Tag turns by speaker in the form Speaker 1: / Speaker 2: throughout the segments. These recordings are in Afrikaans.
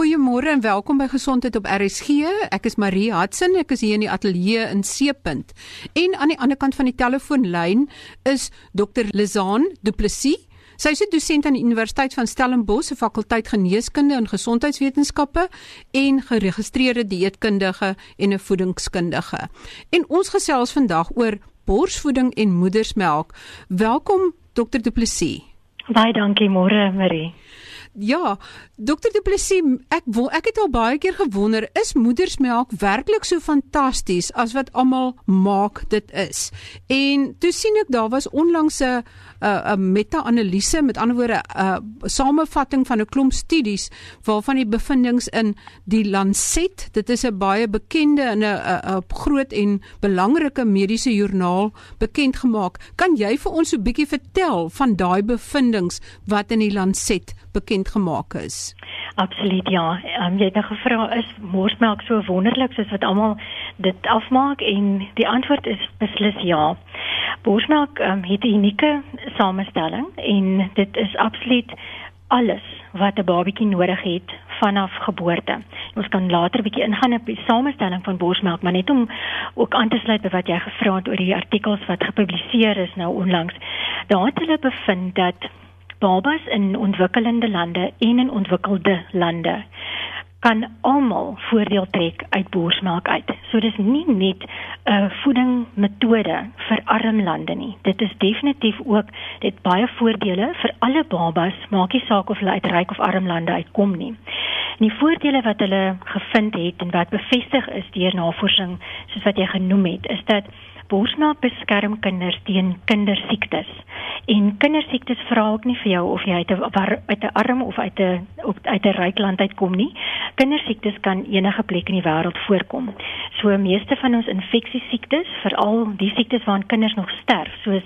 Speaker 1: Goeiemôre en welkom by Gesondheid op RSG. Ek is Marie Hudson. Ek is hier in die ateljee in Seepunt. En aan die ander kant van die telefoonlyn is Dr. Lizaan Du Plessis. Sy is 'n dosent aan die Universiteit van Stellenbosch se fakulteit Geneeskunde en Gesondheidswetenskappe en geregistreerde dieetkundige en 'n voedingskundige. En ons gesels vandag oor borsvoeding en moedersmelk. Welkom Dr. Du Plessis.
Speaker 2: Baie dankie môre Marie.
Speaker 1: Ja, dokter Du Plessis, ek wil ek het al baie keer gewonder, is moedersmelk werklik so fantasties as wat almal maak dit is? En toe sien ek daar was onlangs 'n 'n meta-analise, met ander woorde 'n samevatting van 'n klomp studies waarvan die bevindinge in die Lancet, dit is 'n baie bekende en 'n groot en belangrike mediese joernaal bekend gemaak. Kan jy vir ons so 'n bietjie vertel van daai bevindinge wat in die Lancet bekend gemaak is?
Speaker 2: Absoluut ja. Um, jy het nou gevra is morsmelk so wonderlik soos wat almal dit afmaak en die antwoord is beslis ja. Borsmelk um, het 'n unieke samestelling en dit is absoluut alles wat 'n babatjie nodig het vanaf geboorte. Ons kan later 'n bietjie ingaan op die samestelling van borsmelk, maar net om ook aan te sluit by wat jy gevra het oor die artikels wat gepubliseer is nou onlangs. Daar het hulle bevind dat babas in ontwikkelende lande en in ontwikkelde lande kan almal voordeel trek uit borsmelk uit. So dis nie net 'n uh, voedingmetode vir arm lande nie. Dit is definitief ook dit baie voordele vir alle babas, maak nie saak of hulle uit ryk of arm lande uitkom nie. En die voordele wat hulle gevind het en wat bevestig is deur navorsing soos wat jy genoem het, is dat borsmelk beskerm kinders teen kindersiektes. En kindersiektes vra ook nie vir jou of jy uit 'n uit 'n arm of uit 'n uit 'n ryk land uitkom nie. Kindersiektes kan enige plek in die wêreld voorkom. So meeste van ons infeksiesiektes, veral die siektes waaraan kinders nog sterf, soos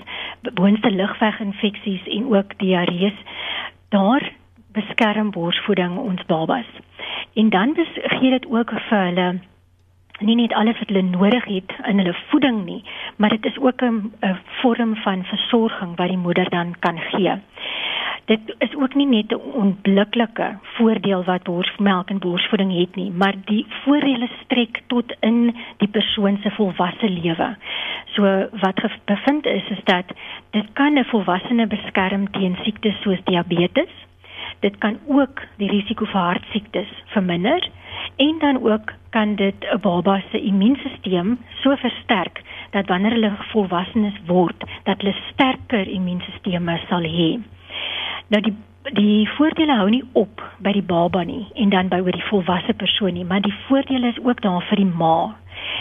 Speaker 2: boonste lugweginfeksies en ook diarree, daar beskerm borsvoeding ons babas. En dan gee dit ook vir hulle nie net alles wat hulle nodig het in hulle voeding nie, maar dit is ook 'n vorm van versorging wat die moeder dan kan gee. Dit is ook nie net 'n onmiddellike voordeel wat borsmelk en borsvoeding het nie, maar die voordele strek tot in die persoon se volwasse lewe. So wat bevind is is dat dit kan 'n volwassene beskerm teen siektes soos diabetes. Dit kan ook die risiko vir hartsiektes verminder en dan ook kan dit 'n baba se immuunstelsel so versterk dat wanneer hulle volwassenes word, dat hulle sterker immuunstelsels sal hê. Nou die die voordele hou nie op by die baba nie en dan by oor die volwasse persoon nie, maar die voordele is ook daar vir die ma.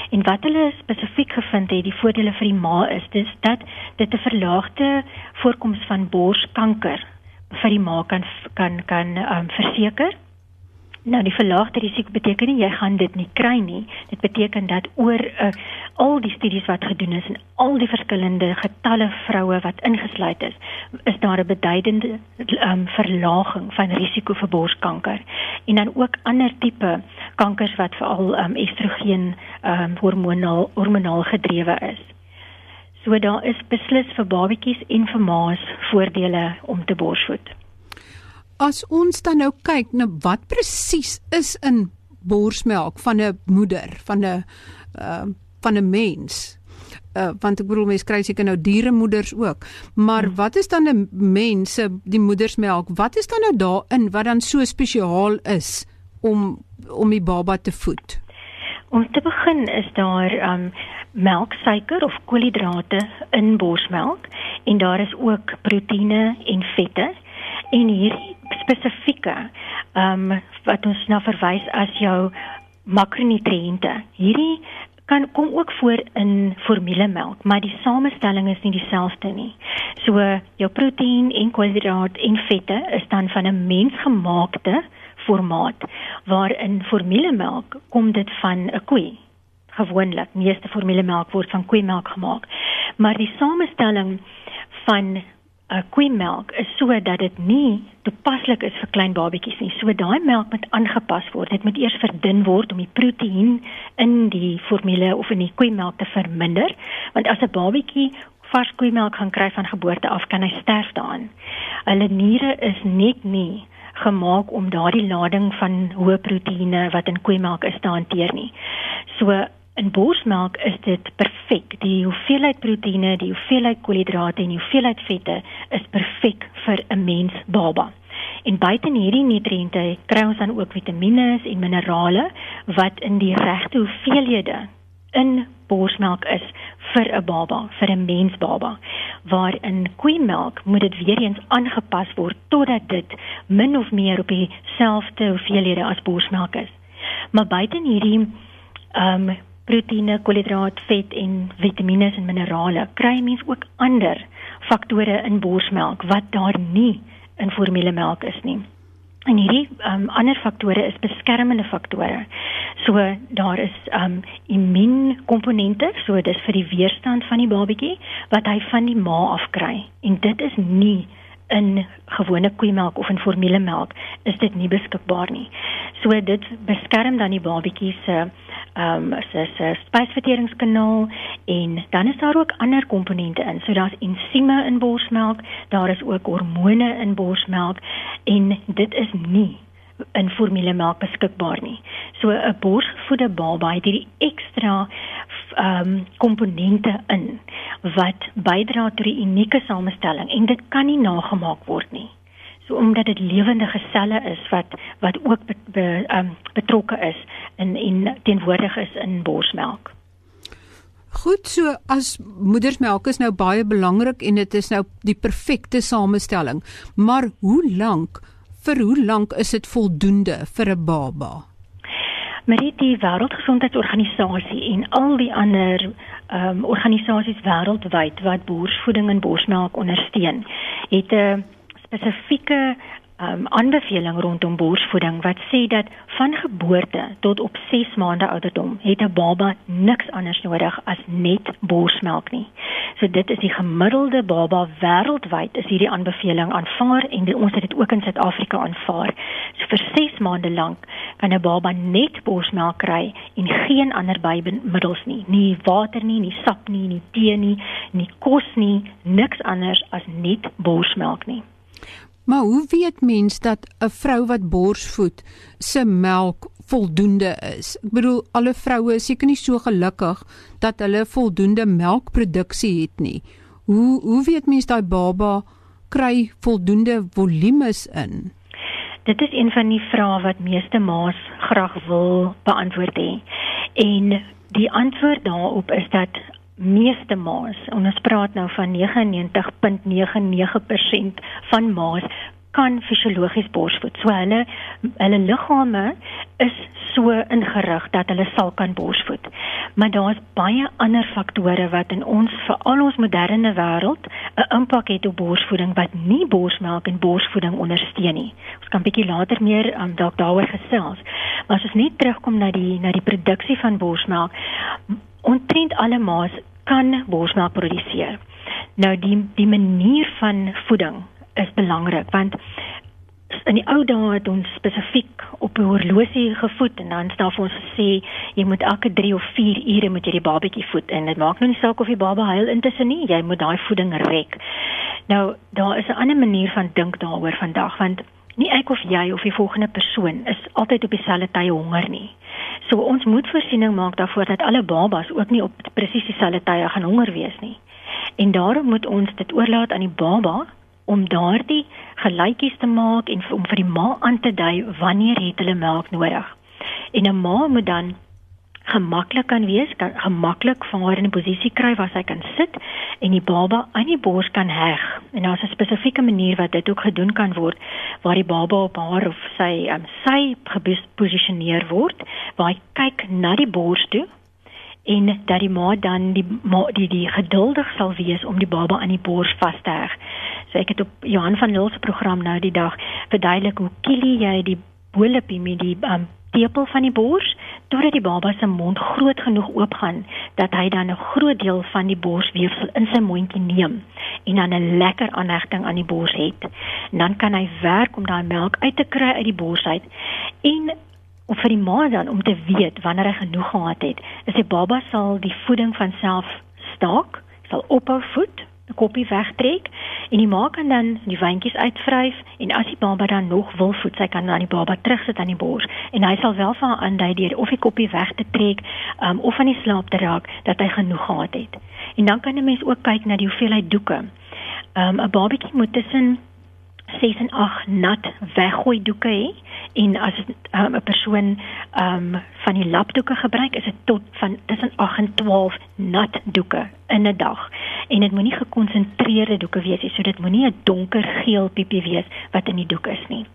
Speaker 2: En wat hulle spesifiek gevind het, die voordele vir die ma is dis dat dit 'n verlaagde voorkoms van borskanker vir die ma kan kan kan um, verseker. Nou die verlaagde risiko beteken nie jy gaan dit nie kry nie. Dit beteken dat oor uh, al die studies wat gedoen is en al die verskillende getalle vroue wat ingesluit is, is daar 'n beduidende um, verlaging van risiko vir borskanker. En dan ook ander tipe kankers wat veral um, estrogen um, hormonaal hormonaal gedrewe is. So daar is beslis vir babatjies en vir ma's voordele om te borsvoed
Speaker 1: as ons dan nou kyk na wat presies is in borsmelk van 'n moeder, van 'n uh, van 'n mens. Uh, want ek bedoel mense kry seker nou dieremoeders ook. Maar hmm. wat is dan 'n mens se die moedersmelk? Wat is dan nou daarin wat dan so spesiaal is om om die baba te voed?
Speaker 2: Om te begin is daar um melksuiker of koolhidrate in borsmelk en daar is ook proteïene en vette en hierdie spesifieke ehm um, wat ons na verwys as jou makronutriënte. Hierdie kan kom ook voor in formulemelk, maar die samestelling is nie dieselfde nie. So jou proteïen en koolhidraat en vette is dan van 'n mensgemaakte formaat, waarin formulemelk kom dit van 'n koe. Gewoonlik, meeste formulemelk word van koeimelk gemaak. Maar die samestelling van 'n uh, koeimelk is sodat dit nie toepaslik is vir klein babatjies nie. So daai melk moet aangepas word. Dit moet eers verdun word om die proteïen in die formule of in die koeimelk te verminder, want as 'n babatjie vars koeimelk gaan kry van geboorte af, kan hy sterf daaraan. Hulle niere is net nie gemaak om daardie lading van hoë proteïene wat in koeimelk is te hanteer nie. So in borsmelk is dit perfek. Die hoeveelheid proteïene, die hoeveelheid koolhidrate en die hoeveelheid vette is perfek vir 'n mens baba. En buite hierdie nutriënte kry ons dan ook vitamiene en minerale wat in die regte hoeveelhede in borsmelk is vir 'n baba, vir 'n mensbaba. Waar in koeimelk moet dit weer eens aangepas word totdat dit min of meer op dieselfde hoeveelhede as borsmelk is. Maar buite hierdie ehm um, proteïene, koolhidraat, vet en vitamiene en minerale, kry mens ook ander faktore in borsmelk wat daar nie in formulemelk is nie. En hierdie um, ander faktore is beskermende faktore. So daar is um immuunkomponente, so dis vir die weerstand van die babatjie wat hy van die ma af kry. En dit is nie in gewone koeimelk of in formulemelk is dit nie beskikbaar nie. So dit beskerm dan die babatjie se ehm um, se se spysverteringskanaal en dan is daar ook ander komponente in. So daar's ensieme in borsmelk, daar is ook hormone in borsmelk en dit is nie in formulemelk beskikbaar nie. So 'n borsvoede baba het hierdie ekstra ehm um, komponente in wat bydra tot die unieke samestelling en dit kan nie nagemaak word nie. So omdat dit lewende selle is wat wat ook be, be, um, betrokke is in en teenwoordig is in borsmelk.
Speaker 1: Goed, so as moedersmelk is nou baie belangrik en dit is nou die perfekte samestelling. Maar hoe lank vir hoe lank is dit voldoende vir 'n baba?
Speaker 2: Met die Wêreldgesondheidsorganisasie en al die ander ehm um, organisasies wêreldwyd wat boersvoeding en borsmelk ondersteun, het 'n spesifieke um, aanbeveling rondom borsvoeding wat sê dat van geboorte tot op 6 maande ouderdom het 'n baba niks anders nodig as net borsmelk nie. So dit is die gemiddelde baba wêreldwyd is hierdie aanbeveling aanvaar en die, ons het dit ook in Suid-Afrika aanvaar. So vir 6 maande lank kan 'n baba net borsmelk kry en geen ander bymiddels nie, nie water nie, nie sap nie, nie tee nie, nie kos nie, niks anders as net borsmelk nie.
Speaker 1: Maar hoe weet mens dat 'n vrou wat borsvoed se melk voldoende is? Ek bedoel alle vroue is seker nie so gelukkig dat hulle voldoende melkproduksie het nie. Hoe hoe weet mens daai baba kry voldoende volumes in?
Speaker 2: Dit is een van die vrae wat meeste ma's graag wil beantwoord hê. En die antwoord daarop is dat meeste en ons praat nou van 99.99% van ma's kan fisiologies borsvoed. So hulle hulle liggame is so ingerig dat hulle sal kan borsvoed. Maar daar's baie ander faktore wat in ons veral ons moderne wêreld 'n impak het op borsvoeding wat nie borsmelk en borsvoeding ondersteun nie. Ons kan bietjie later meer um, dalk daaroor gesels. Maar as ons net terugkom na die na die produksie van borsmelk, ontrent alle maas kan borsmelk produseer. Nou die die manier van voeding is belangrik want in die ou dae het ons spesifiek op 'n horlosie gevoed en dan staan vir ons gesê jy moet elke 3 of 4 ure moet jy die babatjie voed en dit maak nou nie saak of die baba huil intussen nie jy moet daai voeding rek. Nou daar is 'n ander manier van dink daaroor vandag want nie ek of jy of die volgende persoon is altyd op dieselfde tye honger nie. So ons moet voorsiening maak daarvoor dat alle babas ook nie op presies dieselfde tye gaan honger wees nie. En daarom moet ons dit oorlaat aan die baba om daardie gelykies te maak en om vir die ma aan te dui wanneer het hulle melk nodig. En 'n ma moet dan gemaklik kan wees, kan gemaklik van haar in 'n posisie kry waar sy kan sit en die baba aan die bors kan heg. En daar's 'n spesifieke manier wat dit ook gedoen kan word waar die baba op haar of sy um, sy geposisioneer word, waar hy kyk na die bors toe en dat die ma dan die ma, die die geduldig sal wees om die baba aan die bors vas te heg. So ek het op Johan van Lille se program nou die dag verduidelik hoe kielie jy die bolepie met die um, tepel van die bors totdat die baba se mond groot genoeg oopgaan dat hy dan 'n groot deel van die borsweefsel in sy mondjie neem en dan 'n lekker aanhegting aan die bors het. En dan kan hy werk om daai melk uit te kry uit die bors uit en of vir die ma dan om te weet wanneer hy genoeg gehad het, is die baba sal die voeding van self staak, sal ophou voed koppie wegtrek en die ma kan dan die wyntjies uitvryf en as die baba dan nog wil voed, sy kan dan die baba terugsit aan die bors en hy sal wel vir haar aandui deur of die koppie weg te trek um, of aan die slaap te raak dat hy genoeg gehad het. En dan kan 'n mens ook kyk na die hoeveelheid doeke. Um, 'n babatjie moet tussen 6 en 8 nat weggooi doeke hê en as 'n um, persoon um, van die lapdoeke gebruik is dit tot van tussen 8 en 12 nat doeke in 'n dag en dit moenie gekonsentreerde doeke wees nie so dit moenie 'n donker geel piepie wees wat in die doek is nie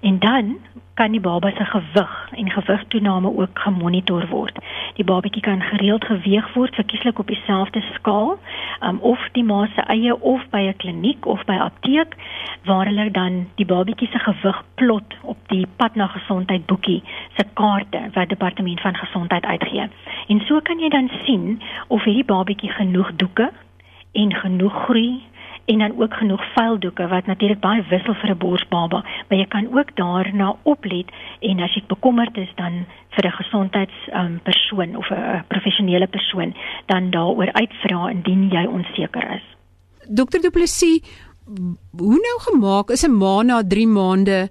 Speaker 2: en dan kan die baba se gewig en gewigtoename ook gemonitor word. Die babatjie kan gereeld geweeg word verkieslik op dieselfde skaal, um, of die ma se eie of by 'n kliniek of by apteek waar hulle dan die babatjie se gewig plot op die pad na gesondheid boekie se kaarte wat departement van gesondheid uitgee. En so kan jy dan sien of hierdie babatjie genoeg doeke en genoeg groei en dan ook genoeg vuildoeke wat natuurlik baie wissel vir 'n borsbaba, maar jy kan ook daarna oplet en as jy bekommerd is dan vir 'n gesondheids um, persoon of 'n professionele persoon dan daaroor uitvra indien jy onseker is.
Speaker 1: Dokter Du Plessis, hoe nou gemaak is 'n ma na 3 maande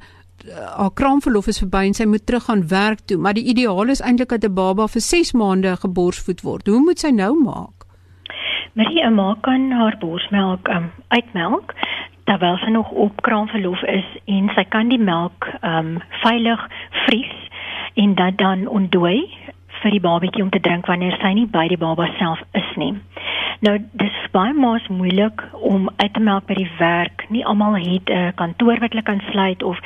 Speaker 1: haar kraamverlof is verby en sy moet terug gaan werk toe, maar die ideaal is eintlik dat 'n baba vir 6 maande geborsvoed word. Hoe moet sy nou maak?
Speaker 2: Marie 'n ma kan haar borsmelk um, uitmelk terwyl sy nog op kraamverlof is en sy kan die melk um veilig vries en dit dan ontdooi vir die babatjie om te drink wanneer sy nie by die baba self is nie. Nou dis baie maas moeilik om uit te melk by die werk. Nie almal het 'n kantoor wat hulle kan sluit of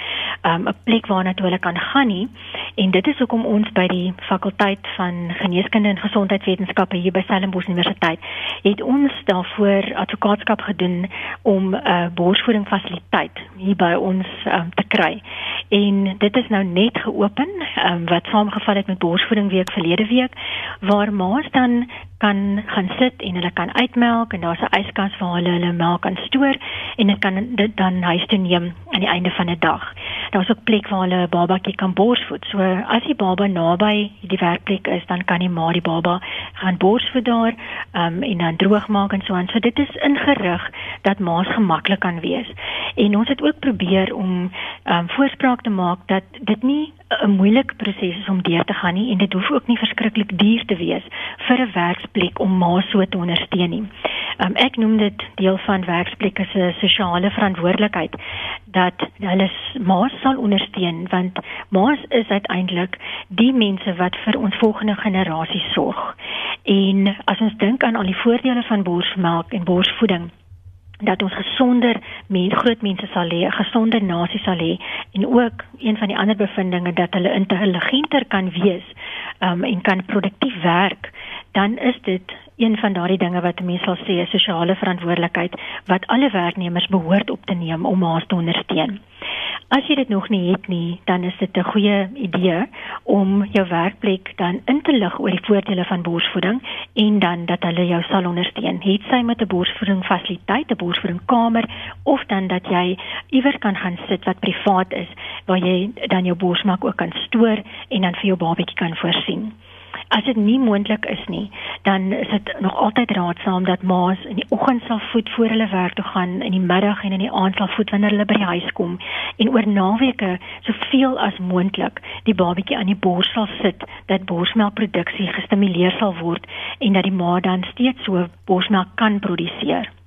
Speaker 2: um, 'n plek waarna toe hulle kan gaan nie. En dit is hoekom ons by die fakulteit van geneeskunde en gesondheidswetenskappe hier by Stellenbosch Universiteit het ons daarvoor advokaatskap gedoen om 'n uh, borsvoeding fasiliteit hier by ons um, te kry. En dit is nou net geopen um, wat saamgeval het met borsvoeding week verlede week waar ma's dan kan gaan sit en hulle kan uitmelk en daar's 'n yskas waar hulle hulle melk kan stoor en dit kan dit dan huis toe neem aan die einde van 'n dag. Daar's ook plek waar hulle 'n babatjie kan borsvoed. So as die baba naby die werkplek is, dan kan die ma die baba gaan borsvoed daar um, en dan droog maak en so aan. So dit is ingerig dat ma's gemaklik kan wees. En ons het ook probeer om um, voorspraak te maak dat dit nie 'n moeilike proses is om deur te gaan nie en dit hoef ook nie verskriklik duur te wees vir 'n werksplek om ma so te ondersteun nie. Um, ek noem dit deel van werksplekke se sosiale verantwoordelikheid dat hulle ma sal ondersteun want ma's is uiteindelik die mense wat vir ons volgende generasie sorg. En as ons dink aan al die voordele van borsmelk en borsvoeding dat ons gesonder mense groot mense sal hê, 'n gesonder nasie sal hê en ook een van die ander bevindinge dat hulle intelligenter kan wees um, en kan produktief werk, dan is dit een van daardie dinge wat mense sal sê 'n sosiale verantwoordelikheid wat alle werknemers behoort op te neem om haar te ondersteun. As jy dit nog nie het nie, dan is dit 'n goeie idee om jou werkplek dan in te lig oor die voordele van borsvoeding en dan dat hulle jou sal ondersteun. Het sy met 'n borsvoeding fasiliteit, 'n borsvoeding kamer of dan dat jy iewers kan gaan sit wat privaat is waar jy dan jou borsmelk ook kan stoor en dan vir jou babatjie kan voorsien. As dit nie moontlik is nie, dan is dit nog altyd raadsaam dat ma's in die oggend sal voed voor hulle werk toe gaan, in die middag en in die aand sal voed wanneer hulle by die huis kom en oor naweke soveel as moontlik die babatjie aan die bors sal sit dat borsmelkproduksie gestimuleer sal word en dat die ma dan steeds so borsmelk kan produseer.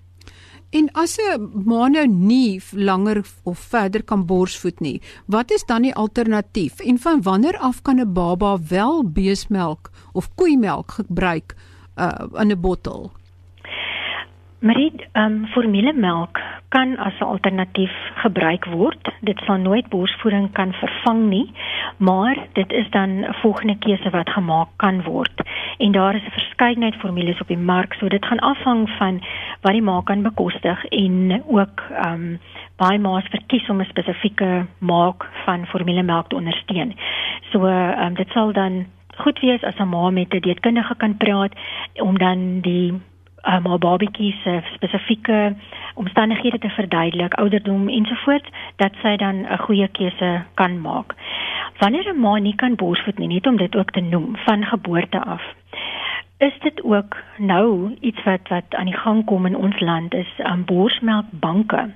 Speaker 1: En as 'n ma nou nie langer of verder kan borsvoed nie, wat is dan die alternatief? En van wanneer af kan 'n baba wel beesmelk of koeimelk gebruik uh, in 'n bottel?
Speaker 2: Marie, ehm um, formulemelk kan as 'n alternatief gebruik word. Dit sal nooit borsvoeding kan vervang nie, maar dit is dan 'n volgende keuse wat gemaak kan word. En daar is 'n verskeidenheid formules op die mark, so dit gaan afhang van wat die ma kan bekostig en ook ehm um, baie ma's verkies om 'n spesifieke maak van formulemelk te ondersteun. So ehm um, dit sal dan goed wees as 'n ma met 'n dieetkundige kan praat om dan die um, haar babatjie se spesifieke omstandighede te verduidelik, ouderdom ensovoorts, dat sy dan 'n goeie keuse kan maak. Wanneer 'n ma nie kan borsvoed nie, net om dit ook te noem, van geboorte af, is dit ook nou iets wat wat aan die gang kom in ons land is um, borsmelkbanke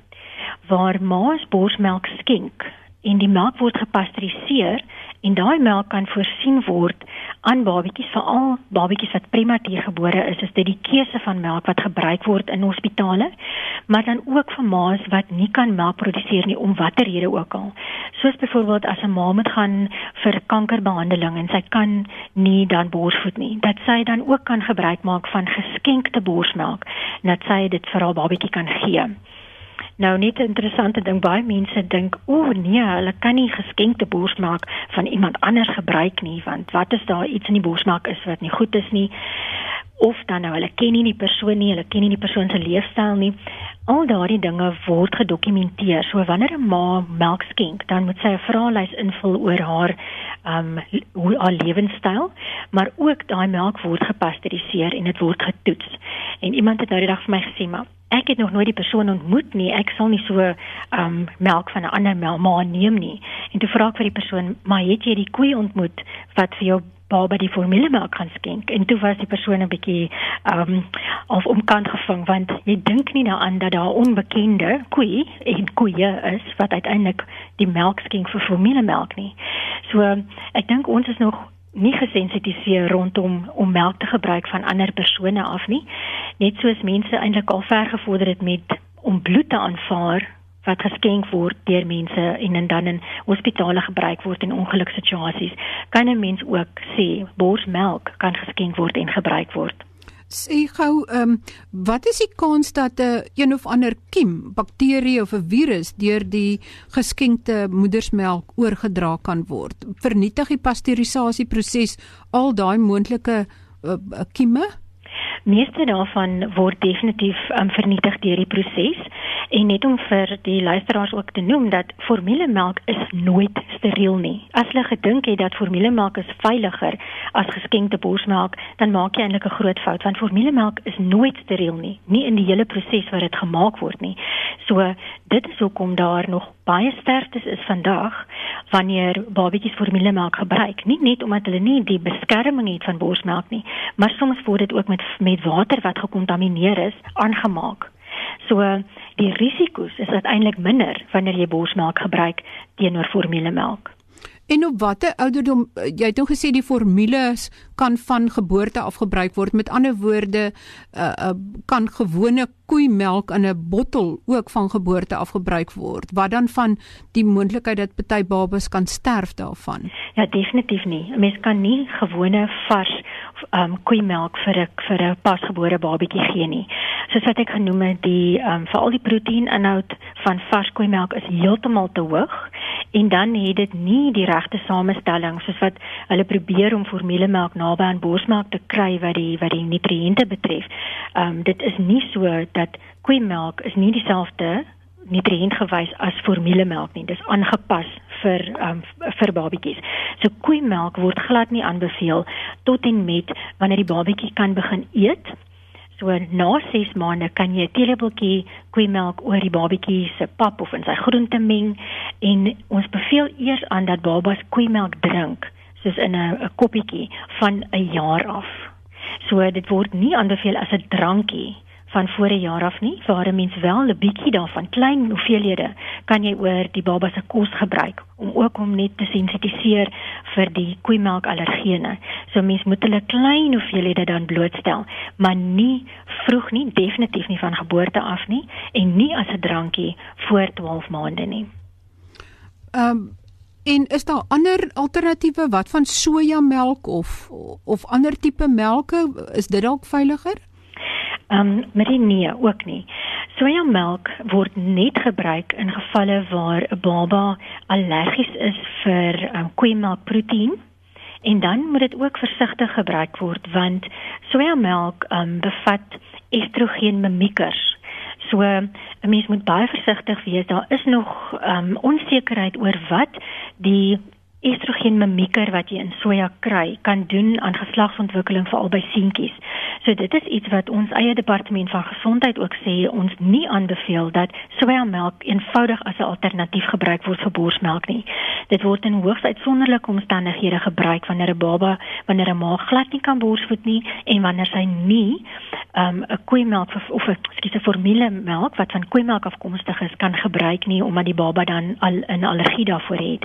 Speaker 2: waar ma's borsmelk skenk en die melk word gepasteuriseer en daai melk kan voorsien word aan babatjies veral babatjies wat prematuur gebore is is dit die keuse van melk wat gebruik word in hospitale maar dan ook vir ma's wat nie kan melk produseer nie om watter rede ook al. Soos byvoorbeeld as 'n ma moet gaan vir kankerbehandeling en sy kan nie dan borsvoed nie dat sy dan ook kan gebruik maak van geskenkte borsmelk dat sy dit vir haar babatjie kan gee Nou net 'n interessante ding, baie mense dink, o nee, hulle kan nie geskenkte borsmelk van iemand anders gebruik nie, want wat is daar iets in die borsmelk is wat nie goed is nie? Of dan nou hulle ken nie die persoon nie, hulle ken nie die persoon se leefstyl nie. Al daardie dinge word gedokumenteer. So wanneer 'n ma melk skenk, dan moet sy 'n vraelys invul oor haar um, hoe haar lewenstyl, maar ook daai melk word gepasteuriseer en dit word getoets. En iemand het nou die dag vir my gesê, maar ek het nog nooit die persoon ontmoet nie. Ek sal nie so um melk van 'n ander melk maar neem nie. En toe vra ek vir die persoon, "Maar het jy die koei ontmoet wat vir jou baba die formulemelk kan skenk?" En toe was die persoon 'n bietjie um of omkant gevang want jy dink nie daaraan dat daar onbekende koei en koeie is wat uiteindelik die melk skenk vir formulemelk nie. So ek dink ons is nog nie gesensitiseer rondom om melk te gebruik van ander persone af nie. Net soos mense eintlik al ver gevorder het met om bloed te aanvaar wat geskenk word deur mense en dan in hospitale gebruik word in ongeluksituasies, kan 'n mens ook sê borsmelk kan geskenk word en gebruik word.
Speaker 1: Sê gou, ehm um, wat is die kans dat 'n uh, een of ander kiem, bakterie of 'n virus deur die geskenkte moedersmelk oorgedra kan word? Vernietig die pasteurisasieproses al daai moontlike uh, kieme?
Speaker 2: Meeste daarvan word definitief um, vernietig deur die proses en net om vir die luisteraars ook te noem dat formulemelk is nooit steriel nie. As hulle gedink het dat formulemelk is veiliger as geskenkte borsmelk, dan maak jy eintlik 'n groot fout want formulemelk is nooit steriel nie, nie in die hele proses wat dit gemaak word nie. So dit is hoekom daar nog baie sterftes is vandag wanneer babatjies formulemelk gebruik. Nie net omdat hulle nie die beskerming het van borsmelk nie, maar soms word dit ook met met water wat gekontamineer is aangemaak. So die risiko's is uiteindelik minder wanneer jy borsmelk gebruik teenoor formulemelk.
Speaker 1: En op watter ouderdom jy het nou gesê die formules kan van geboorte af gebruik word. Met ander woorde, uh, uh, kan gewone koeimelk in 'n bottel ook van geboorte af gebruik word. Wat dan van die moontlikheid dat party babas kan sterf daarvan?
Speaker 2: Ja, definitief nie. 'n Mens kan nie gewone vars um koeimelk vir 'n vir 'n pasgebore babatjie gee nie. Soos wat ek genoem het, die um veral die proteïninhoud van vars koeimelk is heeltemal te hoog en dan het dit nie die regte samestelling soos wat hulle probeer om formulemelk naby aan borsmelk te kry wat die wat die nutriënte betref. Um dit is nie so dat koeimelk is nie dieselfde nutriëntgewys as formulemelk nie. Dis aangepas vir um, vir babatjies. So koeimelk word glad nie aanbeveel tot en met wanneer die babatjie kan begin eet. So na 6 maande kan jy 'n teelepeltjie koeimelk oor die babatjie se pap of in sy groente meng en ons beveel eers aan dat babas koeimelk drink soos in 'n koppietjie van 'n jaar af. So dit word nie aanbeveel as 'n drankie van voor 'n jaar af nie, waar 'n mens wel 'n bietjie daarvan klein hoeveelhede kan jy oor die baba se kos gebruik om ook om net te sensitiseer vir die koeimelkallergene. So mens moet hulle klein hoeveelhede dan blootstel, maar nie vroeg nie, definitief nie van geboorte af nie en nie as 'n drankie voor 12 maande nie.
Speaker 1: Ehm um, en is daar ander alternatiewe wat van sojamelk of of ander tipe melke is dit dalk veiliger?
Speaker 2: Ehm um, met die nee ook nie. Sojamelk word net gebruik in gevalle waar 'n baba allergies is vir um, koeimelkproteïen en dan moet dit ook versigtig gebruik word want sojamelk ehm um, bevat estrogen mimiekers. So 'n mens moet baie versigtig wees. Daar is nog ehm um, onsekerheid oor wat die estrogen mimieker wat jy in soja kry kan doen aan geslagsontwikkeling veral by seentjies. So dit is iets wat ons eie departement van gesondheid ook sê ons nie aanbeveel dat sojamelk eenvoudig as 'n alternatief gebruik word vir borsmelk nie. Dit word in hoogs uitsonderlike omstandighede gebruik wanneer 'n baba wanneer 'n ma glad nie kan borsvoed nie en wanneer sy nie um, 'n koeimelk of, skus 'n formulemelk wat van koeimelk afkomstig is kan gebruik nie omdat die baba dan al 'n allergie daarvoor het.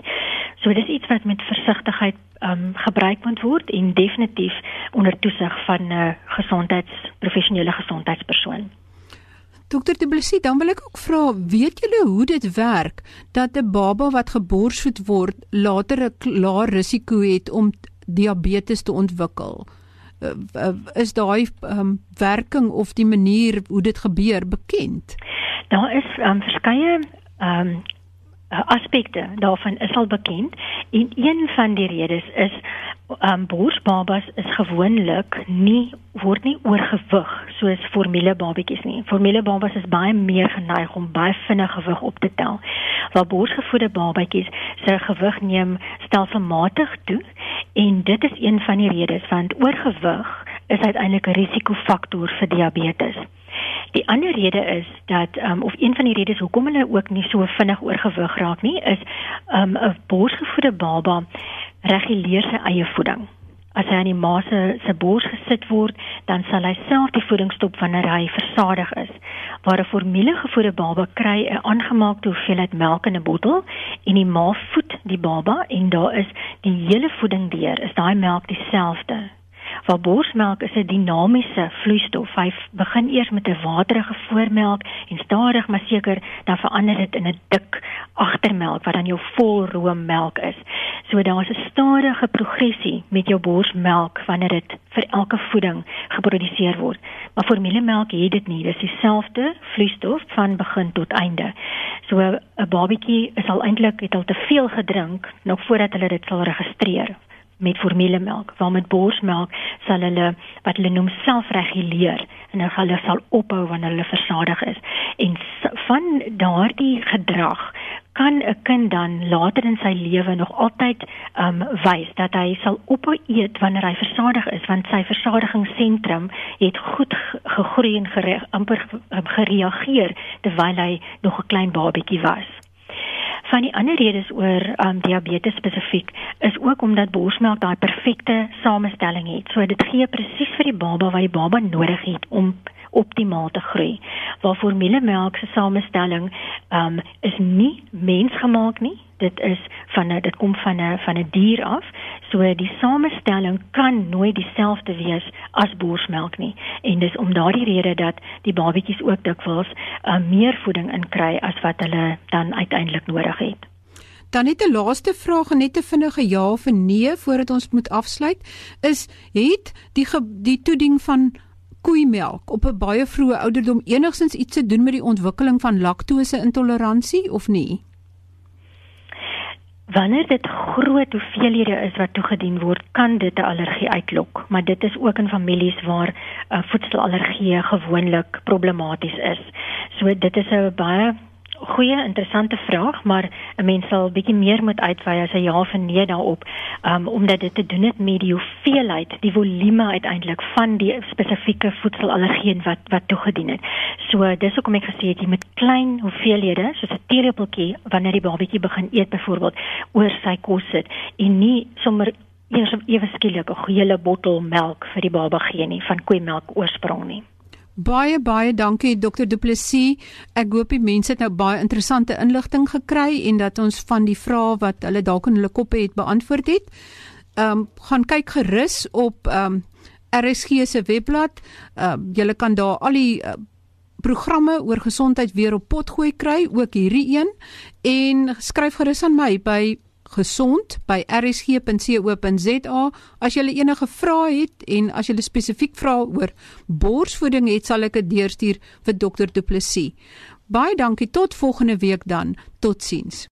Speaker 2: So dis iets wat met versigtigheid um, gebruik moet word en definitief onder toesig van 'n uh, gesondheids professionele gesondheidspersoon.
Speaker 1: Dokter De Blessie, dan wil ek ook vra, weet julle hoe dit werk dat 'n baba wat geborsvoed word later 'n laer risiko het om diabetes te ontwikkel? Uh, is daai um, werking of die manier hoe dit gebeur bekend?
Speaker 2: Daar is um, verskeie um, aspekte daarvan is al bekend en een van die redes is um, borsbabas is gewoonlik nie word nie oorgewig soos formulebabatjies nie. Formulebabatjies is baie meer geneig om baie vinnig gewig op te tel. Waar borsgevoede babatjies se gewig neem stelselmatig toe en dit is een van die redes want oorgewig is uiteindelik 'n risikofaktor vir diabetes. Die ander rede is dat um, of een van die redes hoekom hulle ook nie so vinnig oorgewig raak nie is um, 'n borsgevoede baba reguleer sy eie voeding. As hy aan die ma se se bors gesit word, dan sal hy self die voeding stop wanneer hy versadig is. Waar 'n formulegevoede baba kry 'n aangemaakte hoeveelheid melk in 'n bottel en die ma voed die baba en daar is die hele voeding deur, is daai melk dieselfde waar borsmelk is 'n dinamiese vloeistof. Hy begin eers met 'n waterige voormelk en stadig maar seker dan verander dit in 'n dik agtermelk wat dan jou volroommelk is. So daar's 'n stadige progressie met jou borsmelk wanneer dit vir elke voeding geproduseer word. Maar formulemelk het dit nie. Dit is dieselfde vloeistof van begin tot einde. So 'n babatjie is al eintlik het al te veel gedrink nog voordat hulle dit sal registreer met formulemelk, waar met borsmelk sal hulle wat hulle noem selfreguleer en hulle sal ophou wanneer hulle versadig is. En van daardie gedrag kan 'n kind dan later in sy lewe nog altyd um wys dat hy sal ophou eet wanneer hy versadig is want sy versadigingssentrum het goed gegroei en gere, amper gereageer terwyl hy nog 'n klein babatjie was. Van die ander redes oor um, diabetes spesifiek is ook omdat borsmelk daai perfekte samestelling het. So dit gee presies vir die baba wat die baba nodig het om optimaal te groei. Waar formulemelk se samestelling um is nie mensgemaak nie. Dit is van 'n dit kom van 'n van 'n dier af. So die samestelling kan nooit dieselfde wees as borsmelk nie. En dis om daardie rede dat die babatjies ook dikwels um, meer voeding inkry as wat hulle dan uiteindelik nodig het.
Speaker 1: Dan net 'n laaste vraag, net 'n vinnige ja of nee voordat ons moet afsluit, is het die die toediening van koeimelk op 'n baie vroeë ouderdom enigstens iets te doen met die ontwikkeling van laktose intoleransie of nie?
Speaker 2: Wanneer dit groot hoeveelhede is wat toegedien word, kan dit 'n allergie uitlok, maar dit is ook in families waar 'n uh, voedselallergie gewoonlik problematies is. So dit is 'n baie goeie interessante vraag, maar 'n mens sal bietjie meer moet uitwy as 'n ja of nee daarop, um, omdat dit te doen het met die hoeveelheid, die volume uiteindelik van die spesifieke voedselallergeen wat wat toegedien het. So dis hoekom ek gesê het jy met klein hoeveelhede, soos 'n teelepeltjie wanneer die babatjie begin eet byvoorbeeld, oor sy kos sit en nie sommer eers ewe skielik 'n hele bottel melk vir die baba gee nie van koeimelk oorsprong nie.
Speaker 1: Baie baie dankie Dr Du Plessis. Ek hoop die mense het nou baie interessante inligting gekry en dat ons van die vrae wat hulle dalk in hulle koppe het beantwoord het. Ehm um, gaan kyk gerus op ehm um, RSG se webblad. Ehm uh, jy kan daar al die uh, programme oor gesondheid weer op pot gooi kry, ook hierdie een en skryf gerus aan my by gesond by rsg.co.za as jy enige vrae het en as jy spesifiek vra oor borsvoeding het sal ek dit deurstuur vir dokter Du Plessis. Baie dankie tot volgende week dan. Totsiens.